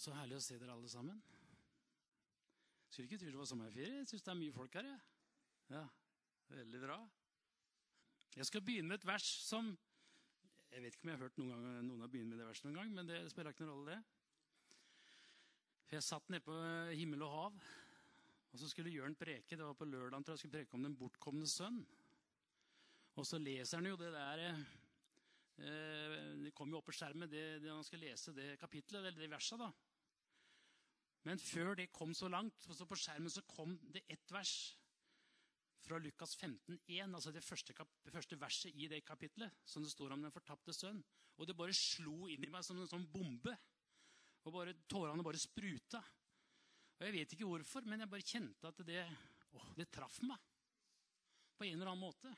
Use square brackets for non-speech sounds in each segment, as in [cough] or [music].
Så herlig å se dere alle sammen. Skulle ikke tro det var sommerferie. Jeg syns det er mye folk her. Ja. ja, Veldig bra. Jeg skal begynne med et vers som Jeg vet ikke om jeg har hørt noen, gang, noen har begynt med det verset noen gang, men det spiller ikke noen rolle, det. For Jeg satt nede på himmel og hav, og så skulle Jørn preke. Det var på lørdag tror jeg skulle preke om den bortkomne sønn. Og så leser han jo det der eh, Det kom jo opp på skjermen, det, det han skal lese det kapitlet, eller det verset. da. Men før det kom så langt, så på skjermen så kom det ett vers fra Lukas 15,1, altså det første, det første, verset i det kapitlet, som det står om den fortapte sønn. Og det bare slo inn i meg som en sånn bombe. Og bare, Tårene bare spruta. Og Jeg vet ikke hvorfor, men jeg bare kjente at det, å, det traff meg. På en eller annen måte.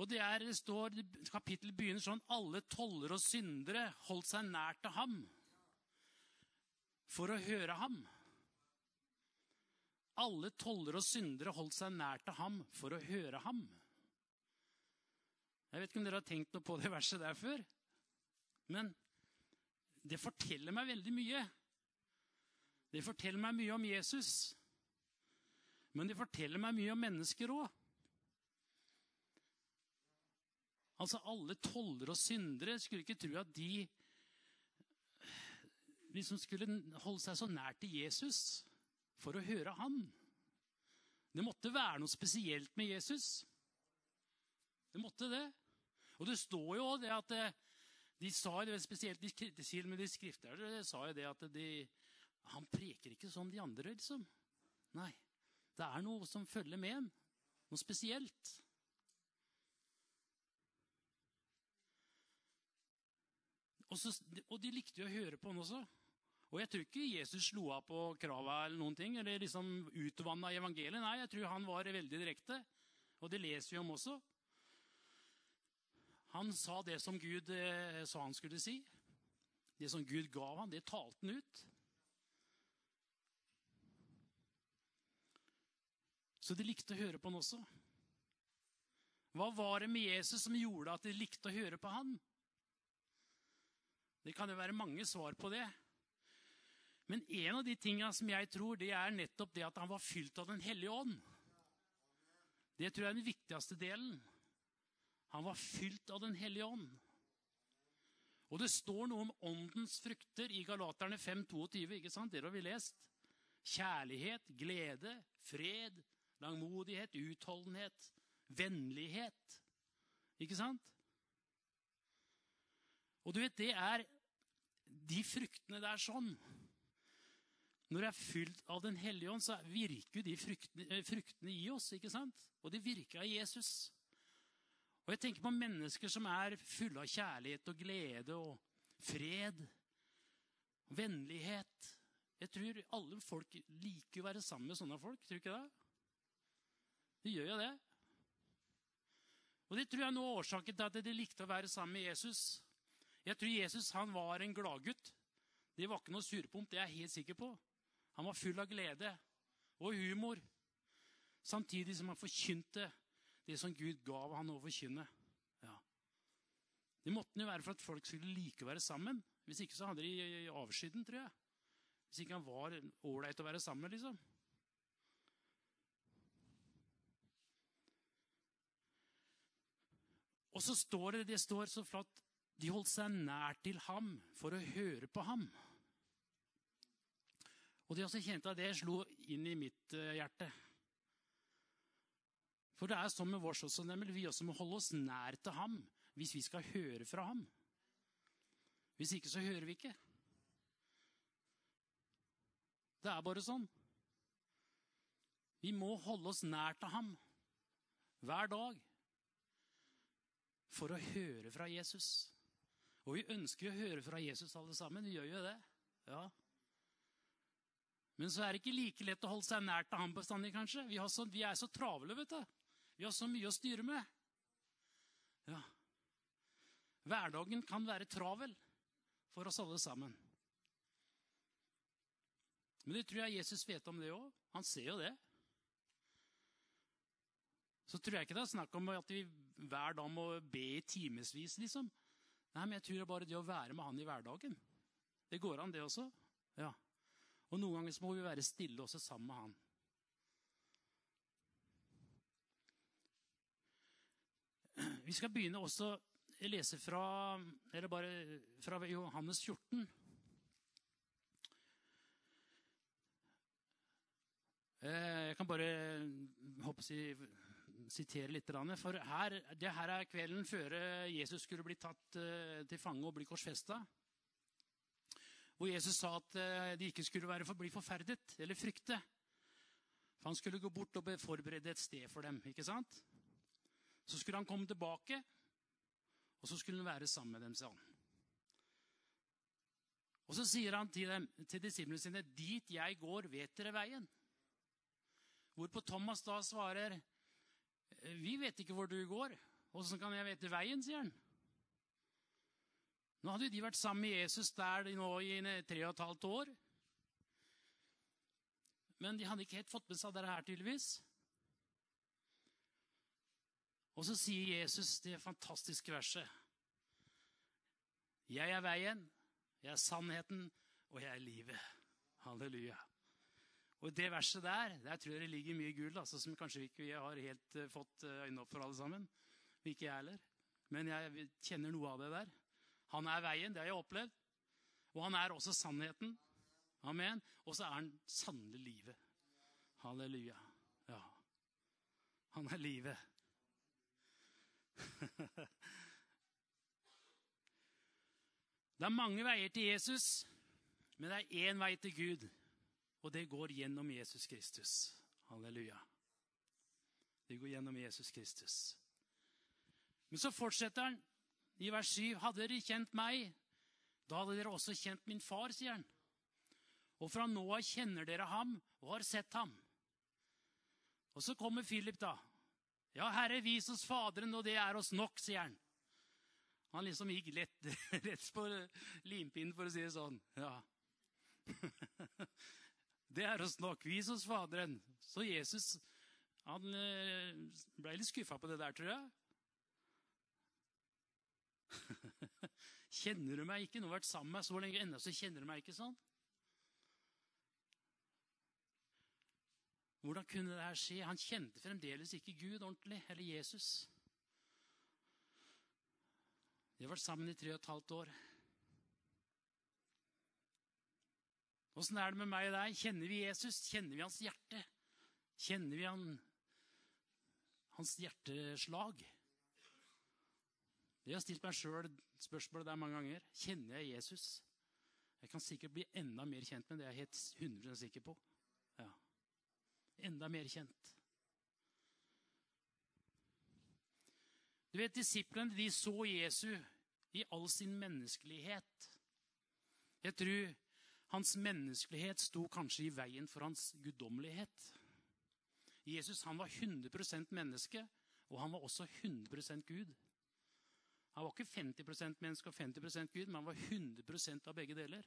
Og det, er, det står, Kapittelet begynner sånn Alle toller og syndere holdt seg nær til ham for å høre ham. Alle toller og syndere holdt seg nær til ham for å høre ham. Jeg vet ikke om dere har tenkt noe på det verset der før. Men det forteller meg veldig mye. Det forteller meg mye om Jesus. Men det forteller meg mye om mennesker òg. Altså, alle toller og syndere skulle ikke tro at de liksom skulle holde seg så nær til Jesus for å høre han. Det måtte være noe spesielt med Jesus. Det måtte det. Og det står jo det at eh, de sa spesielt til med de skriftlærde sa jo det at de, han preker ikke som de andre, liksom. Nei. Det er noe som følger med en. Noe spesielt. Og, så, og de likte jo å høre på han også. Og jeg tror ikke Jesus slo av på krava eller noen ting, eller liksom utvanna evangeliet. Nei, jeg tror han var veldig direkte. Og det leser vi om også. Han sa det som Gud eh, sa han skulle si. Det som Gud ga ham, det talte han ut. Så de likte å høre på han også. Hva var det med Jesus som gjorde at de likte å høre på han? Det kan jo være mange svar på det. Men en av de tingene som jeg tror, det er nettopp det at han var fylt av Den hellige ånd. Det tror jeg er den viktigste delen. Han var fylt av Den hellige ånd. Og det står noe om åndens frukter i Galaterne 5,22. ikke sant? Det har vi lest. Kjærlighet, glede, fred, langmodighet, utholdenhet, vennlighet. Ikke sant? Og du vet, det er de fruktene der sånn når det er fylt av Den hellige ånd, så virker de fruktene, eh, fruktene i oss. ikke sant? Og de virker av Jesus. Og jeg tenker på mennesker som er fulle av kjærlighet og glede og fred. og Vennlighet. Jeg tror alle folk liker å være sammen med sånne folk. Tror du ikke det? De gjør jo det. Og Det tror jeg er noe av årsaken til at de likte å være sammen med Jesus. Jeg tror Jesus han var en gladgutt. Det var ikke noe surpomp, det er jeg helt sikker på. Han var full av glede og humor, samtidig som han forkynte det som Gud gav han å forkynne. Ja. Det måtte jo være for at folk skulle like å være sammen. Hvis ikke så hadde de avskydd den, tror jeg. Hvis ikke han var ålreit å være sammen med, liksom. Og så står det, det står så flott De holdt seg nær til ham for å høre på ham. Og det også kjente at det slo inn i mitt eh, hjerte. For det er sånn med også, nemlig vi også må holde oss nær til ham hvis vi skal høre fra ham. Hvis ikke, så hører vi ikke. Det er bare sånn. Vi må holde oss nær til ham hver dag for å høre fra Jesus. Og vi ønsker å høre fra Jesus alle sammen. Vi gjør jo det. Ja. Men så er det ikke like lett å holde seg nært til ham bestandig, kanskje. Vi, så, vi, er så travle, vet du. Vi har så mye å styre med. Ja. Hverdagen kan være travel for oss alle sammen. Men det tror jeg Jesus vet om det òg. Han ser jo det. Så tror jeg ikke det er snakk om at vi hver dag må be i timevis, liksom. Nei, men jeg tror det er bare det å være med han i hverdagen. Det går an, det også. Ja. Og noen ganger så må vi være stille også sammen med han. Vi skal begynne også å lese fra, fra Johannes 14. Eh, jeg kan bare jeg, sitere litt. For her, det her er kvelden før Jesus skulle bli tatt eh, til fange og bli korsfesta. Hvor Jesus sa at eh, de ikke skulle være, bli forferdet eller frykte. For han skulle gå bort og forberede et sted for dem. ikke sant? Så skulle han komme tilbake, og så skulle han være sammen med dem. sa han. Og så sier han til, dem, til disiplene sine, 'Dit jeg går, vet dere veien.' Hvorpå Thomas da svarer, 'Vi vet ikke hvor du går. Åssen kan jeg vite veien?' sier han. Nå hadde de vært sammen med Jesus der nå i tre og et halvt år. Men de hadde ikke helt fått med seg dette her, tydeligvis. Og så sier Jesus det fantastiske verset. Jeg er veien, jeg er sannheten, og jeg er livet. Halleluja. Og det verset der der tror jeg det ligger mye gull altså, som kanskje ikke vi har helt uh, fått uh, øynene opp for alle sammen. Ikke jeg heller. Men jeg kjenner noe av det der. Han er veien, det har jeg opplevd. Og han er også sannheten. Amen. Og så er han sannelig livet. Halleluja. Ja. Han er livet. [laughs] det er mange veier til Jesus, men det er én vei til Gud. Og det går gjennom Jesus Kristus. Halleluja. Det går gjennom Jesus Kristus. Men så fortsetter han i vers 7.: Hadde dere kjent meg, da hadde dere også kjent min far, sier han. Og fra nå av kjenner dere ham og har sett ham. Og så kommer Philip, da. Ja, Herre, vis oss Faderen, og det er oss nok, sier han. Han liksom gikk lett, [laughs] rett på limpinnen, for å si det sånn. Ja. [laughs] Det er oss nok. Vis oss Faderen. Så Jesus han eh, ble litt skuffa på det der, tror jeg. [laughs] kjenner du meg ikke? Nå har vært sammen med meg så lenge, ennå så kjenner du meg ikke sånn. Hvordan kunne det her skje? Han kjente fremdeles ikke Gud ordentlig, eller Jesus. De har vært sammen i tre og et halvt år. Åssen er det med meg og deg? Kjenner vi Jesus? Kjenner vi hans hjerte? Kjenner vi han, hans hjerteslag? Jeg har stilt meg sjøl spørsmålet der mange ganger. Kjenner jeg Jesus? Jeg kan sikkert bli enda mer kjent med det jeg er helt 100% sikker på. Ja. Enda mer kjent. Du vet, Disiplene de så Jesus i all sin menneskelighet. Jeg tror hans menneskelighet sto kanskje i veien for hans guddommelighet. Jesus han var 100% menneske, og han var også 100% Gud. Han var ikke 50% menneske og 50% Gud, men han var 100% av begge deler.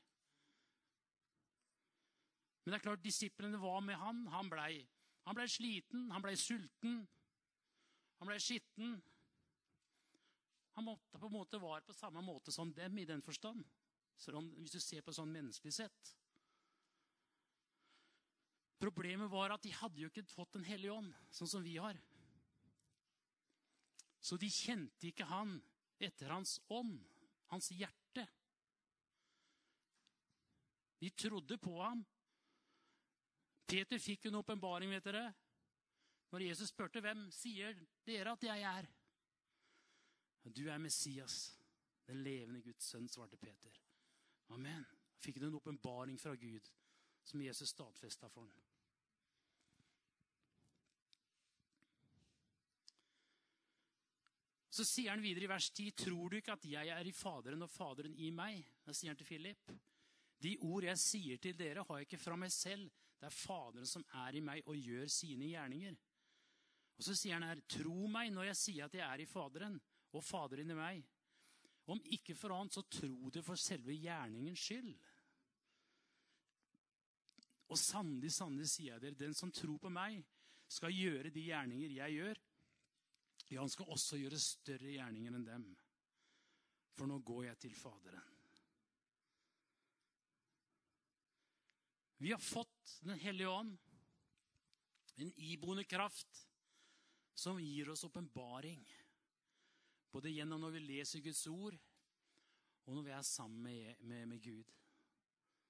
Men det er klart, disiplene var med han. Han blei ble sliten, han blei sulten, han blei skitten. Han måtte på en måte var på samme måte som dem i den forstand. hvis du ser på sånn menneskelig sett. Problemet var at de hadde jo ikke fått Den hellige ånd, sånn som vi har. Så de kjente ikke han etter hans ånd, hans hjerte. De trodde på ham. Peter fikk en åpenbaring, vet dere. Når Jesus spurte hvem sier dere at jeg er. Du er Messias, den levende Guds sønn, svarte Peter. Amen. Fikk en åpenbaring fra Gud som Jesus stadfesta for ham. Så sier han videre i vers 10.: Tror du ikke at jeg er i Faderen og Faderen i meg? Da sier han til Philip. De ord jeg sier til dere, har jeg ikke fra meg selv. Det er Faderen som er i meg og gjør sine gjerninger. Og så sier han her, tro meg når jeg sier at jeg er i Faderen og Faderen i meg. Om ikke for annet, så tro det for selve gjerningens skyld. Og sannelig, sannelig sier jeg dere, den som tror på meg, skal gjøre de gjerninger jeg gjør, ja, han skal også gjøre større gjerninger enn dem. For nå går jeg til Faderen. Vi har fått Den hellige ånd, en iboende kraft som gir oss åpenbaring. Både gjennom når vi leser Guds ord, og når vi er sammen med, med, med Gud.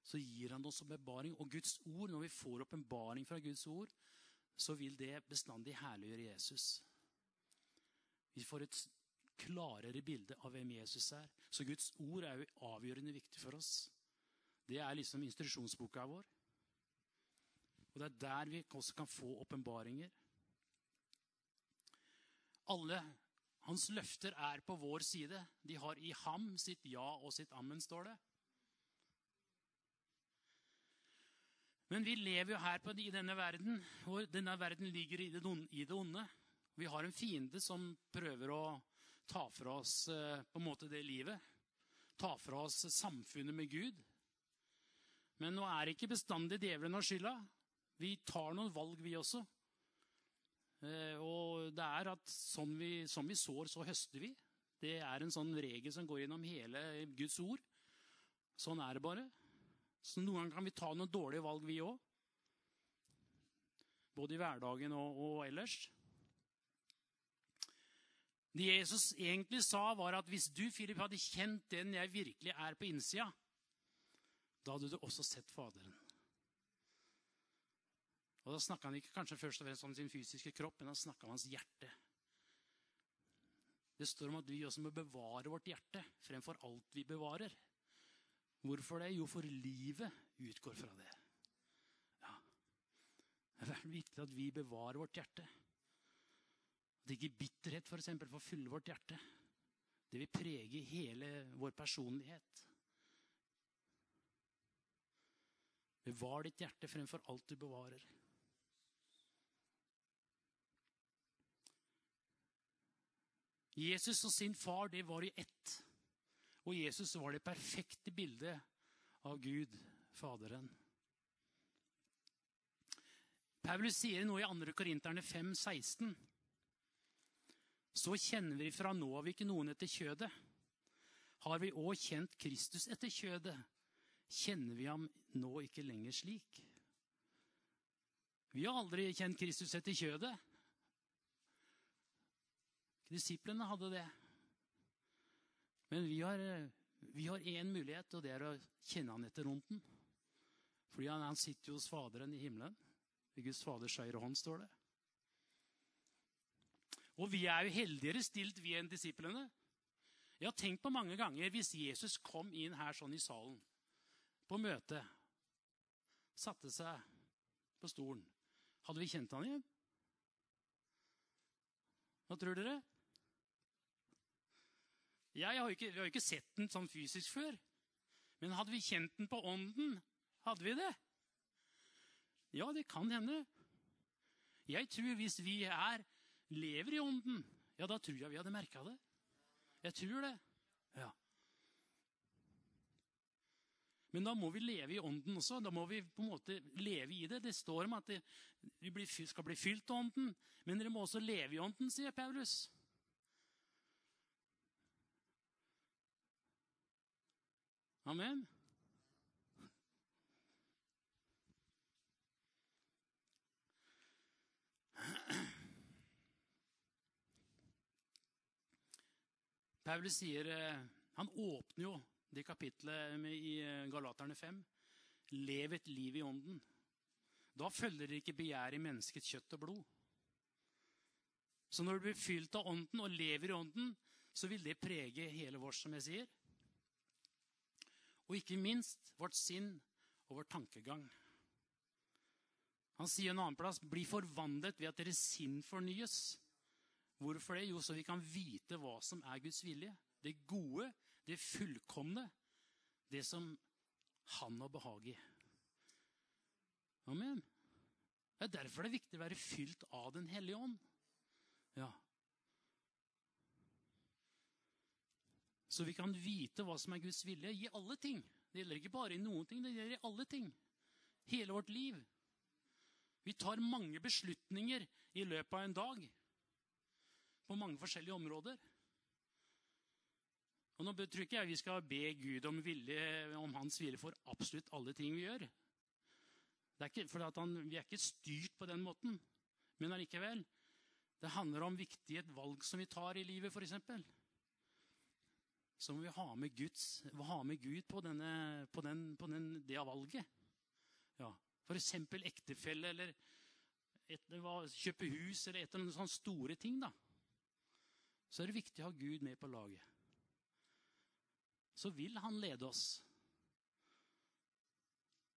Så gir han oss åpenbaring. Og Guds ord, når vi får åpenbaring fra Guds ord, så vil det bestandig herliggjøre Jesus. Vi får et klarere bilde av hvem Jesus er. Så Guds ord er jo avgjørende viktig for oss. Det er liksom instruksjonsboka vår. Og det er der vi også kan få åpenbaringer. Alle hans løfter er på vår side. De har i ham sitt ja og sitt ammen, står det. Men vi lever jo her i denne verden, og denne verden ligger i det onde. Vi har en fiende som prøver å ta fra oss eh, på en måte det livet. Ta fra oss samfunnet med Gud. Men nå er ikke bestandig djevelen av skylda. Vi tar noen valg, vi også. Eh, og det er at som vi, som vi sår, så høster vi. Det er en sånn regel som går gjennom hele Guds ord. Sånn er det bare. Så noen ganger kan vi ta noen dårlige valg, vi òg. Både i hverdagen og, og, ellers. Det Jesus egentlig sa, var at hvis du, Philip, hadde kjent den jeg virkelig er på innsida, da hadde du også sett Faderen. Og Da snakka han ikke kanskje først og fremst om sin fysiske kropp, men han snakka om hans hjerte. Det står om at vi også må bevare vårt hjerte fremfor alt vi bevarer. Hvorfor det? Jo, for livet utgår fra det. Ja. Det er viktig at vi bevarer vårt hjerte. At ikke bitterhet for eksempel, får fylle vårt hjerte. Det vil prege hele vår personlighet. Bevar ditt hjerte fremfor alt du bevarer. Jesus og sin far det var i ett. Og Jesus var det perfekte bildet av Gud, Faderen. Paulus sier noe i 2. Korinterne 5, 16. Så kjenner vi fra nå av ikke noen etter kjødet. Har vi òg kjent Kristus etter kjødet, kjenner vi ham nå ikke lenger slik. Vi har aldri kjent Kristus etter kjødet. Disiplene hadde det. Men vi har, vi har én mulighet, og det er å kjenne han etter ånden. Fordi han, han sitter jo hos Faderen i himmelen. I Guds Faders høyre hånd, står det. Og vi er jo heldigere stilt, vi enn disiplene. Jeg har tenkt på mange ganger hvis Jesus kom inn her sånn i salen, på møte, satte seg på stolen Hadde vi kjent han igjen? Hva tror dere? Jeg har ikke, vi har ikke sett den sånn fysisk før. Men hadde vi kjent den på ånden, hadde vi det? Ja, det kan hende. Jeg tror hvis vi er, lever i ånden, ja, da tror jeg vi hadde merka det. Jeg tror det. Ja. Men da må vi leve i ånden også. Da må vi på en måte leve i det. Det står om at vi skal bli fylt av ånden. Men dere må også leve i ånden, sier Paulus. Amen. Paulus sier eh, Han åpner jo det kapitlet i eh, Galaterne 5. Lev et liv i ånden. Da følger det ikke begjær i menneskets kjøtt og blod. Så når du blir fylt av ånden og lever i ånden, så vil det prege hele vårt, som jeg sier. Og ikke minst vårt sinn og vår tankegang. Han sier en annen plass bli forvandlet ved at deres sinn fornyes. Hvorfor det? Jo, så vi kan vite hva som er Guds vilje. Det gode, det fullkomne. Det som han har behag i. Amen. Det er derfor det er viktig å være fylt av Den hellige ånd. Ja. Så vi kan vite hva som er Guds vilje i alle ting. Det gjelder ikke bare i noen ting, det gjelder i alle ting. Hele vårt liv. Vi tar mange beslutninger i løpet av en dag. På mange forskjellige områder. Og Nå tror ikke jeg vi skal be Gud om, vilje, om hans vilje for absolutt alle ting vi gjør. Det er ikke, for han, vi er ikke styrt på den måten. Men allikevel. Det handler om viktige valg som vi tar i livet, f.eks. Så må vi ha med, Guds, ha med Gud på, denne, på, den, på den, det valget. Ja. F.eks. ektefelle eller et, kjøpe hus eller et eller annet sånne store ting. da. Så er det viktig å ha Gud med på laget. Så vil han lede oss.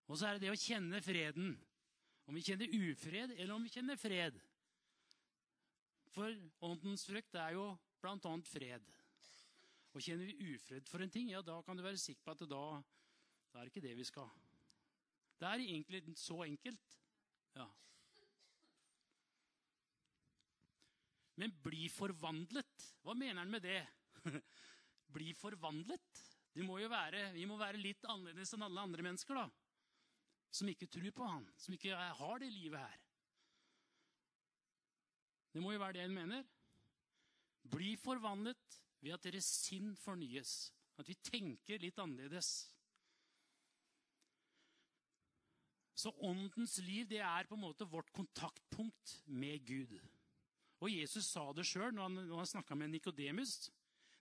Og så er det det å kjenne freden. Om vi kjenner ufred, eller om vi kjenner fred. For åndens frukt er jo bl.a. fred. Og kjenner vi ufred for en ting, ja, da kan du være sikker på at da, da er det ikke det vi skal. Det er egentlig så enkelt. Ja. Men bli forvandlet. Hva mener han med det? [laughs] bli forvandlet? Må være, vi må være litt annerledes enn alle andre mennesker. da som ikke tror på han, som ikke har det livet her. Det må jo være det han mener. Bli forvandlet ved at deres sinn fornyes. At vi tenker litt annerledes. Så åndens liv det er på en måte vårt kontaktpunkt med Gud. Og Jesus sa det sjøl når han, når han snakka med Nikodemus.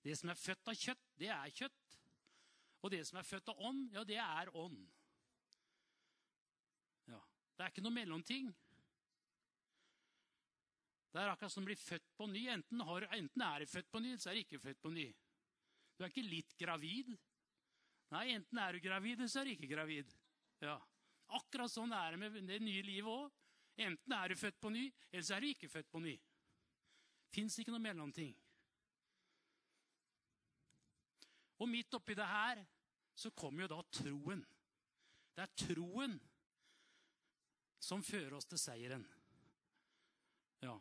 Det som er født av kjøtt, det er kjøtt. Og det som er født av ånd, ja, det er ånd. Det er ikke noe mellomting. Det er akkurat som å bli født på ny. Enten, har, enten er du født på ny, så er du ikke født på ny. Du er ikke litt gravid. Nei, enten er du gravid, eller så er du ikke gravid. Ja. Akkurat sånn er det med det nye livet òg. Enten er du født på ny, eller så er du ikke født på ny. Fins ikke noe mellomting. Og midt oppi det her så kommer jo da troen. Det er troen som fører oss til seieren. Ja.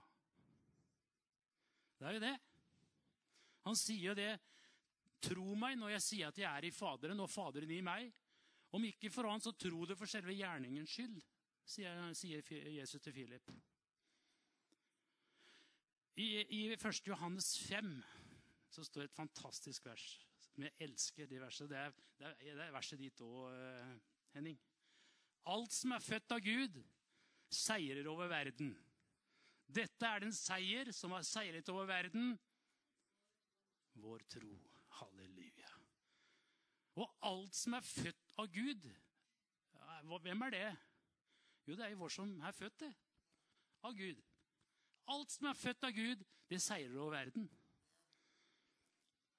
Det er jo det. Han sier jo det. Tro meg når jeg sier at jeg er i Faderen, og Faderen i meg. Om ikke for annet, så tro det for selve gjerningens skyld, sier Jesus til Philip. I, I 1. Johannes 5 så står et fantastisk vers. Jeg elsker det verset. Det er, det er, det er verset ditt òg, eh, Henning. Alt som er født av Gud, seirer over verden. Dette er den seier som har seiret over verden. Vår tro. Halleluja. Og alt som er født av Gud Hvem er det? Jo, det er jo vår som er født, det. Av Gud. Alt som er født av Gud, det seirer over verden.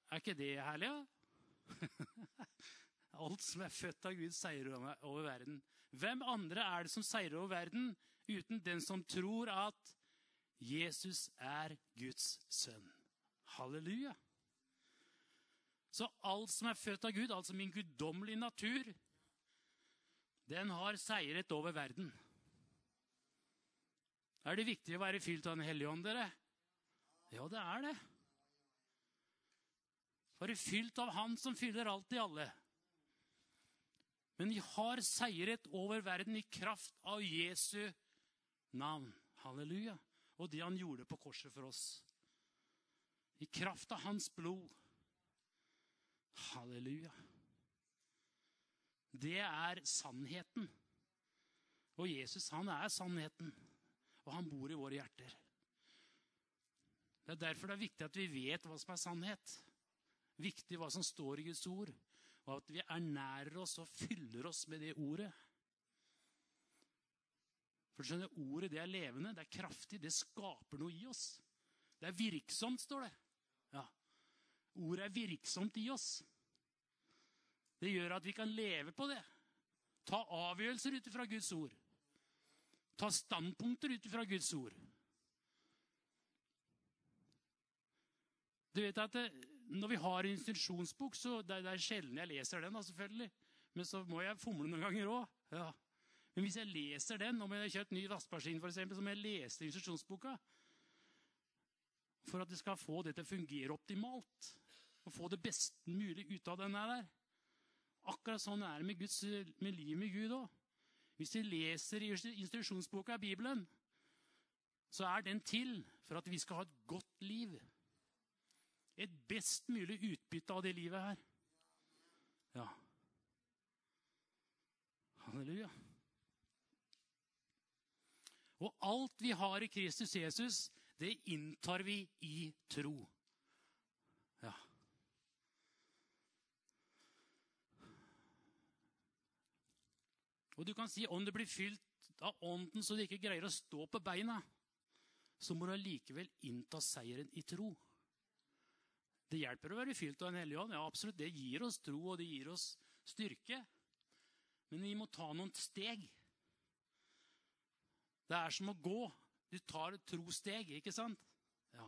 Er ikke det herlig, da? [laughs] Alt som er født av Gud, seirer over verden. Hvem andre er det som seirer over verden uten den som tror at Jesus er Guds sønn? Halleluja. Så alt som er født av Gud, altså min guddommelige natur, den har seiret over verden. Er det viktig å være fylt av Den hellige ånd, dere? Ja, det er det. Være fylt av Han som fyller alt i alle. Men vi har seiret over verden i kraft av Jesu navn. Halleluja. Og det han gjorde på korset for oss. I kraft av hans blod. Halleluja. Det er sannheten. Og Jesus, han er sannheten. Og han bor i våre hjerter. Det er derfor det er viktig at vi vet hva som er sannhet. Viktig hva som står i Guds ord og at vi ernærer oss og fyller oss med det ordet. For du skjønner, Ordet det er levende, det er kraftig, det skaper noe i oss. Det er virksomt, står det. Ja. Ordet er virksomt i oss. Det gjør at vi kan leve på det. Ta avgjørelser ut ifra Guds ord. Ta standpunkter ut fra Guds ord. Du vet at det, når vi har en instruksjonsbok, så det, det er sjelden jeg leser den, da, selvfølgelig. Men så må jeg fomle noen ganger òg. Ja. Men hvis jeg leser den, om jeg har kjøpt ny vaskemaskin, f.eks., så må jeg lese instruksjonsboka. For at jeg skal få det til å fungere optimalt. Og få det best mulig ut av den der. Akkurat sånn er det med, Guds, med livet med Gud òg. Hvis vi leser instruksjonsboka i Bibelen, så er den til for at vi skal ha et godt liv et best mulig utbytte av det livet her. Ja. Halleluja. Og alt vi har i Kristus Jesus, det inntar vi i tro. Og du kan si om du blir fylt av ånden så du ikke greier å stå på beina, så må du allikevel innta seieren i tro. Det hjelper å være fylt av Den hellige ånd. Ja, absolutt. Det gir oss tro, og det gir oss styrke. Men vi må ta noen steg. Det er som å gå. Du tar et trosteg, ikke sant? Ja.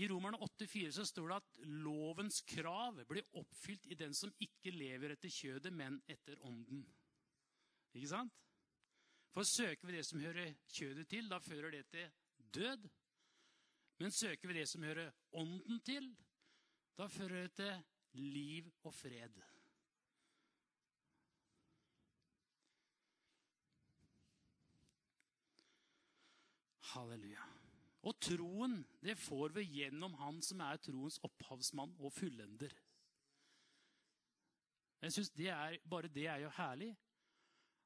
I Romerne 8,4 så står det at lovens krav blir oppfylt i den som ikke lever etter kjødet, men etter ånden. Ikke sant? For søker vi det som hører kjødet til, da fører det til død. Men søker vi det som hører ånden til, da fører det til liv og fred. Halleluja. Og troen, det får vi gjennom Han som er troens opphavsmann og fullender. Jeg synes det er, Bare det er jo herlig.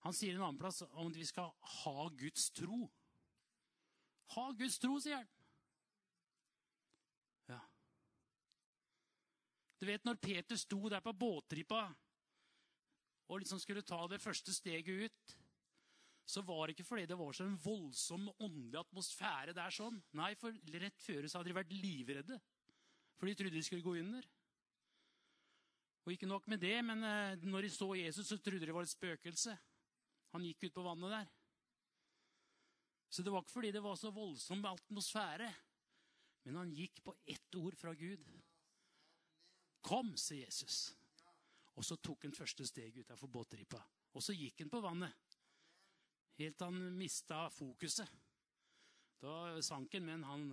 Han sier en annen plass om at vi skal ha Guds tro. Ha Guds tro, sier han. Ja. Du vet når Peter sto der på båttrippa og liksom skulle ta det første steget ut så var det ikke fordi det var så en voldsom åndelig atmosfære der sånn. Nei, for rett før så hadde de vært livredde. For de trodde de skulle gå under. Og ikke nok med det, men eh, når de så Jesus, så trodde de det var et spøkelse. Han gikk ut på vannet der. Så det var ikke fordi det var så voldsom atmosfære. Men han gikk på ett ord fra Gud. Kom, sier Jesus. Og så tok han første steg utafor båtripa. Og så gikk han på vannet. Helt til han mista fokuset. Da sank han, men han,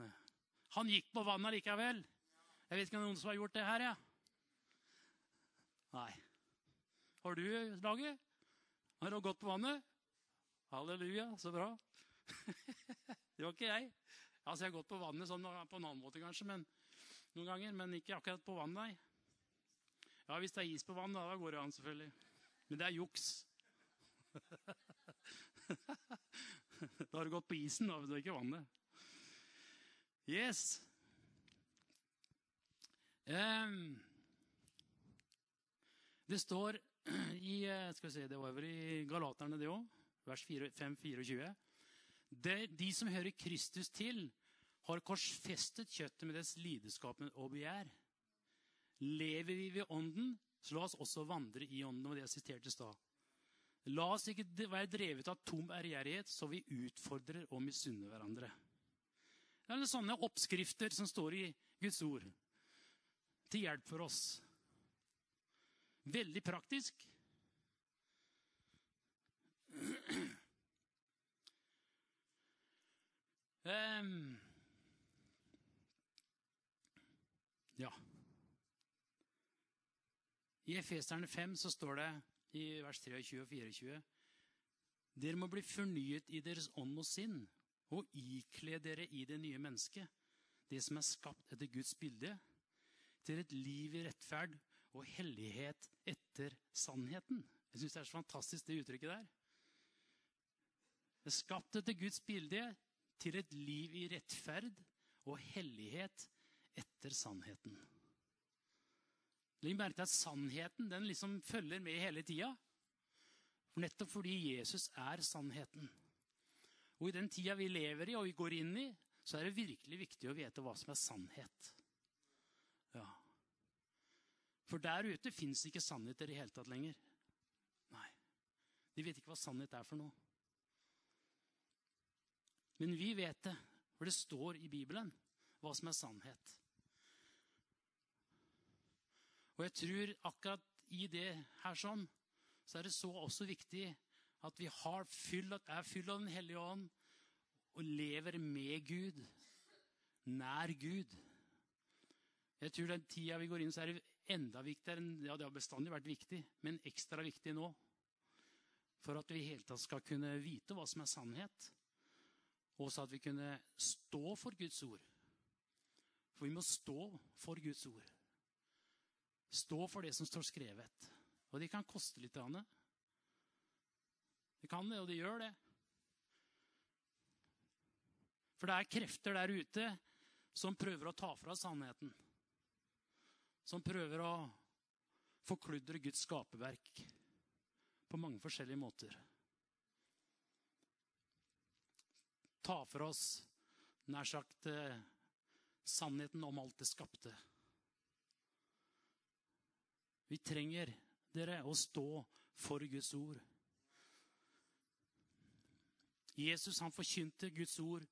han gikk på vannet likevel. Jeg vet ikke om noen som har gjort det her, ja? Nei. Har du, Lage? Har du gått på vannet? Halleluja, så bra. [laughs] det var ikke jeg. Altså, Jeg har gått på vannet sånn på en annen måte, kanskje, men noen ganger, men ikke akkurat på vannet, nei. Ja, Hvis det er is på vannet, da går det an, selvfølgelig. Men det er juks. [laughs] [laughs] da har du gått på isen, da, hvis du ikke vannet. Yes. Um, det står [clears throat] i skal vi se, Det var vel i Galaterne, det òg. Vers 5-24. De som hører Kristus til, har korsfestet kjøttet med dets lidenskap og begjær. Lever vi ved Ånden, så la oss også vandre i Ånden. og det jeg siterte i stad. La oss ikke være drevet av tom ærgjerrighet, så vi utfordrer og misunner hverandre. Det er sånne oppskrifter som står i Guds ord, til hjelp for oss. Veldig praktisk. Um, ja. I Efeserne 5 så står det i vers 23 og 24. Dere må bli fornyet i deres ånd og sinn og ikle dere i det nye mennesket, det som er skapt etter Guds bilde, til et liv i rettferd og hellighet etter sannheten. Jeg syns det er så fantastisk, det uttrykket der. Det er skapt etter Guds bilde til et liv i rettferd og hellighet etter sannheten. Legg merke til at sannheten den liksom følger med hele tida. For nettopp fordi Jesus er sannheten. Og i den tida vi lever i og vi går inn i, så er det virkelig viktig å vite hva som er sannhet. Ja. For der ute fins ikke sannheter i det hele tatt lenger. Nei. De vet ikke hva sannhet er for noe. Men vi vet det, for det står i Bibelen hva som er sannhet. Og jeg tror akkurat i det her sånn, så er det så også viktig at vi fyll, er fyll av Den hellige ånd og lever med Gud, nær Gud. Jeg tror den tida vi går inn, så er det enda viktigere enn ja, det har bestandig vært viktig, men ekstra viktig nå. For at vi i hele tatt skal kunne vite hva som er sannhet. Og også at vi kunne stå for Guds ord. For vi må stå for Guds ord. Stå for det som står skrevet. Og de kan koste litt. Anne. De kan det, og de gjør det. For det er krefter der ute som prøver å ta fra sannheten. Som prøver å forkludre Guds skaperverk på mange forskjellige måter. Ta fra oss nær sagt eh, sannheten om alt det skapte. Vi trenger dere å stå for Guds ord. Jesus han forkynte Guds ord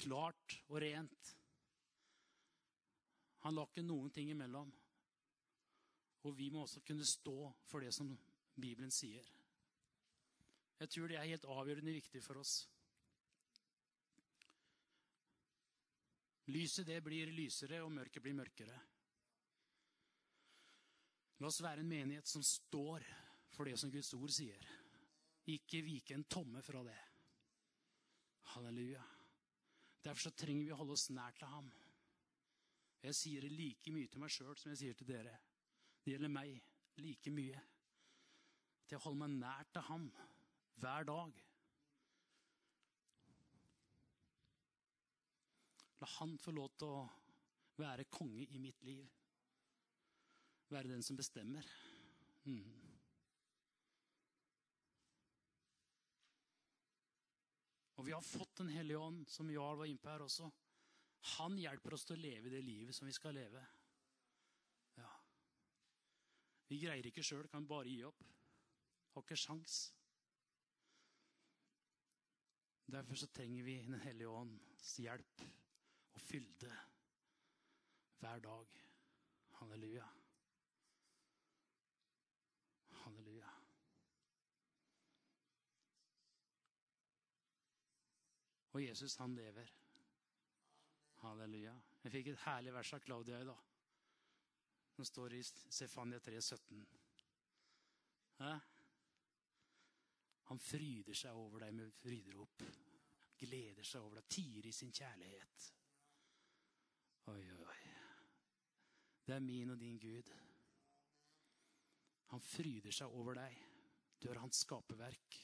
klart og rent. Han la ikke noen ting imellom. Og vi må også kunne stå for det som Bibelen sier. Jeg tror det er helt avgjørende viktig for oss. Lyset det blir lysere, og mørket blir mørkere. La oss være en menighet som står for det som Guds ord sier. Ikke vike en tomme fra det. Halleluja. Derfor så trenger vi å holde oss nær til ham. Jeg sier det like mye til meg sjøl som jeg sier til dere. Det gjelder meg like mye. At jeg holder meg nær til ham hver dag. La han få lov til å være konge i mitt liv. Være den som bestemmer. Mm. Og vi har fått Den hellige ånd, som Jarl var inne på her også. Han hjelper oss til å leve det livet som vi skal leve. Ja. Vi greier ikke sjøl, kan bare gi opp. Har ikke sjans. Derfor så trenger vi Den hellige ånds hjelp og fylde hver dag. Halleluja. Og Jesus, han lever. Halleluja. Jeg fikk et herlig vers av Claudia i dag. Som står i Sefania 3, 17. Hæ? Han fryder seg over deg med fryderop. Gleder seg over deg, tier i sin kjærlighet. Oi, oi, oi. Det er min og din Gud. Han fryder seg over deg. Du er hans skaperverk.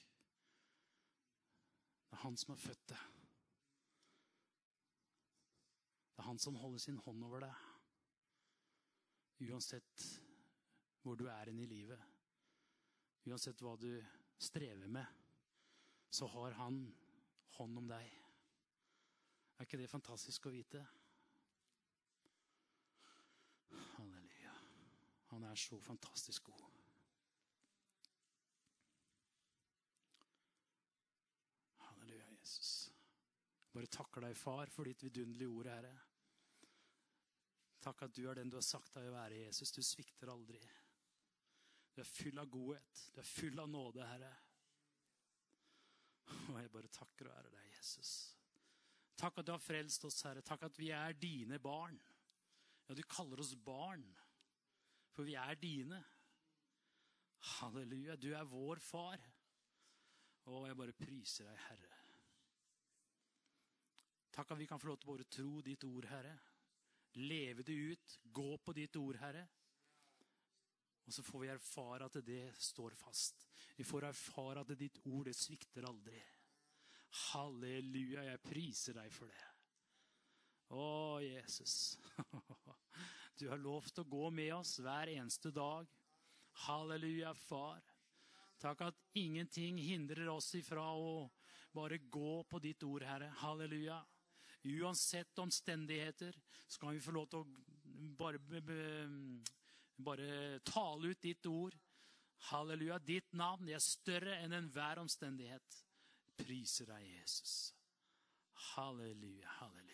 Det er han som har født deg. Det er han som holder sin hånd over deg. Uansett hvor du er i livet, uansett hva du strever med, så har han hånd om deg. Er ikke det fantastisk å vite? Halleluja. Han er så fantastisk god. Halleluja, Jesus. Bare takker deg, far, for ditt vidunderlige ord, Herre. Takk at du er den du har sagt deg å være, Jesus. Du svikter aldri. Du er full av godhet. Du er full av nåde, Herre. Og jeg bare takker og ærer deg, Jesus. Takk at du har frelst oss, Herre. Takk at vi er dine barn. Ja, du kaller oss barn, for vi er dine. Halleluja. Du er vår far. Og jeg bare priser deg, Herre. Takk at vi kan få lov til å bare tro ditt ord, Herre. Leve det ut. Gå på ditt ord, Herre. Og så får vi erfare at det står fast. Vi får erfare at ditt ord det svikter aldri. Halleluja, jeg priser deg for det. Å, Jesus. [laughs] Du har lovt å gå med oss hver eneste dag. Halleluja, far. Takk at ingenting hindrer oss ifra å bare gå på ditt ord, Herre. Halleluja. Uansett omstendigheter skal vi få lov til å bare, bare tale ut ditt ord. Halleluja. Ditt navn er større enn enhver omstendighet. Priser deg, Jesus. Halleluja, halleluja.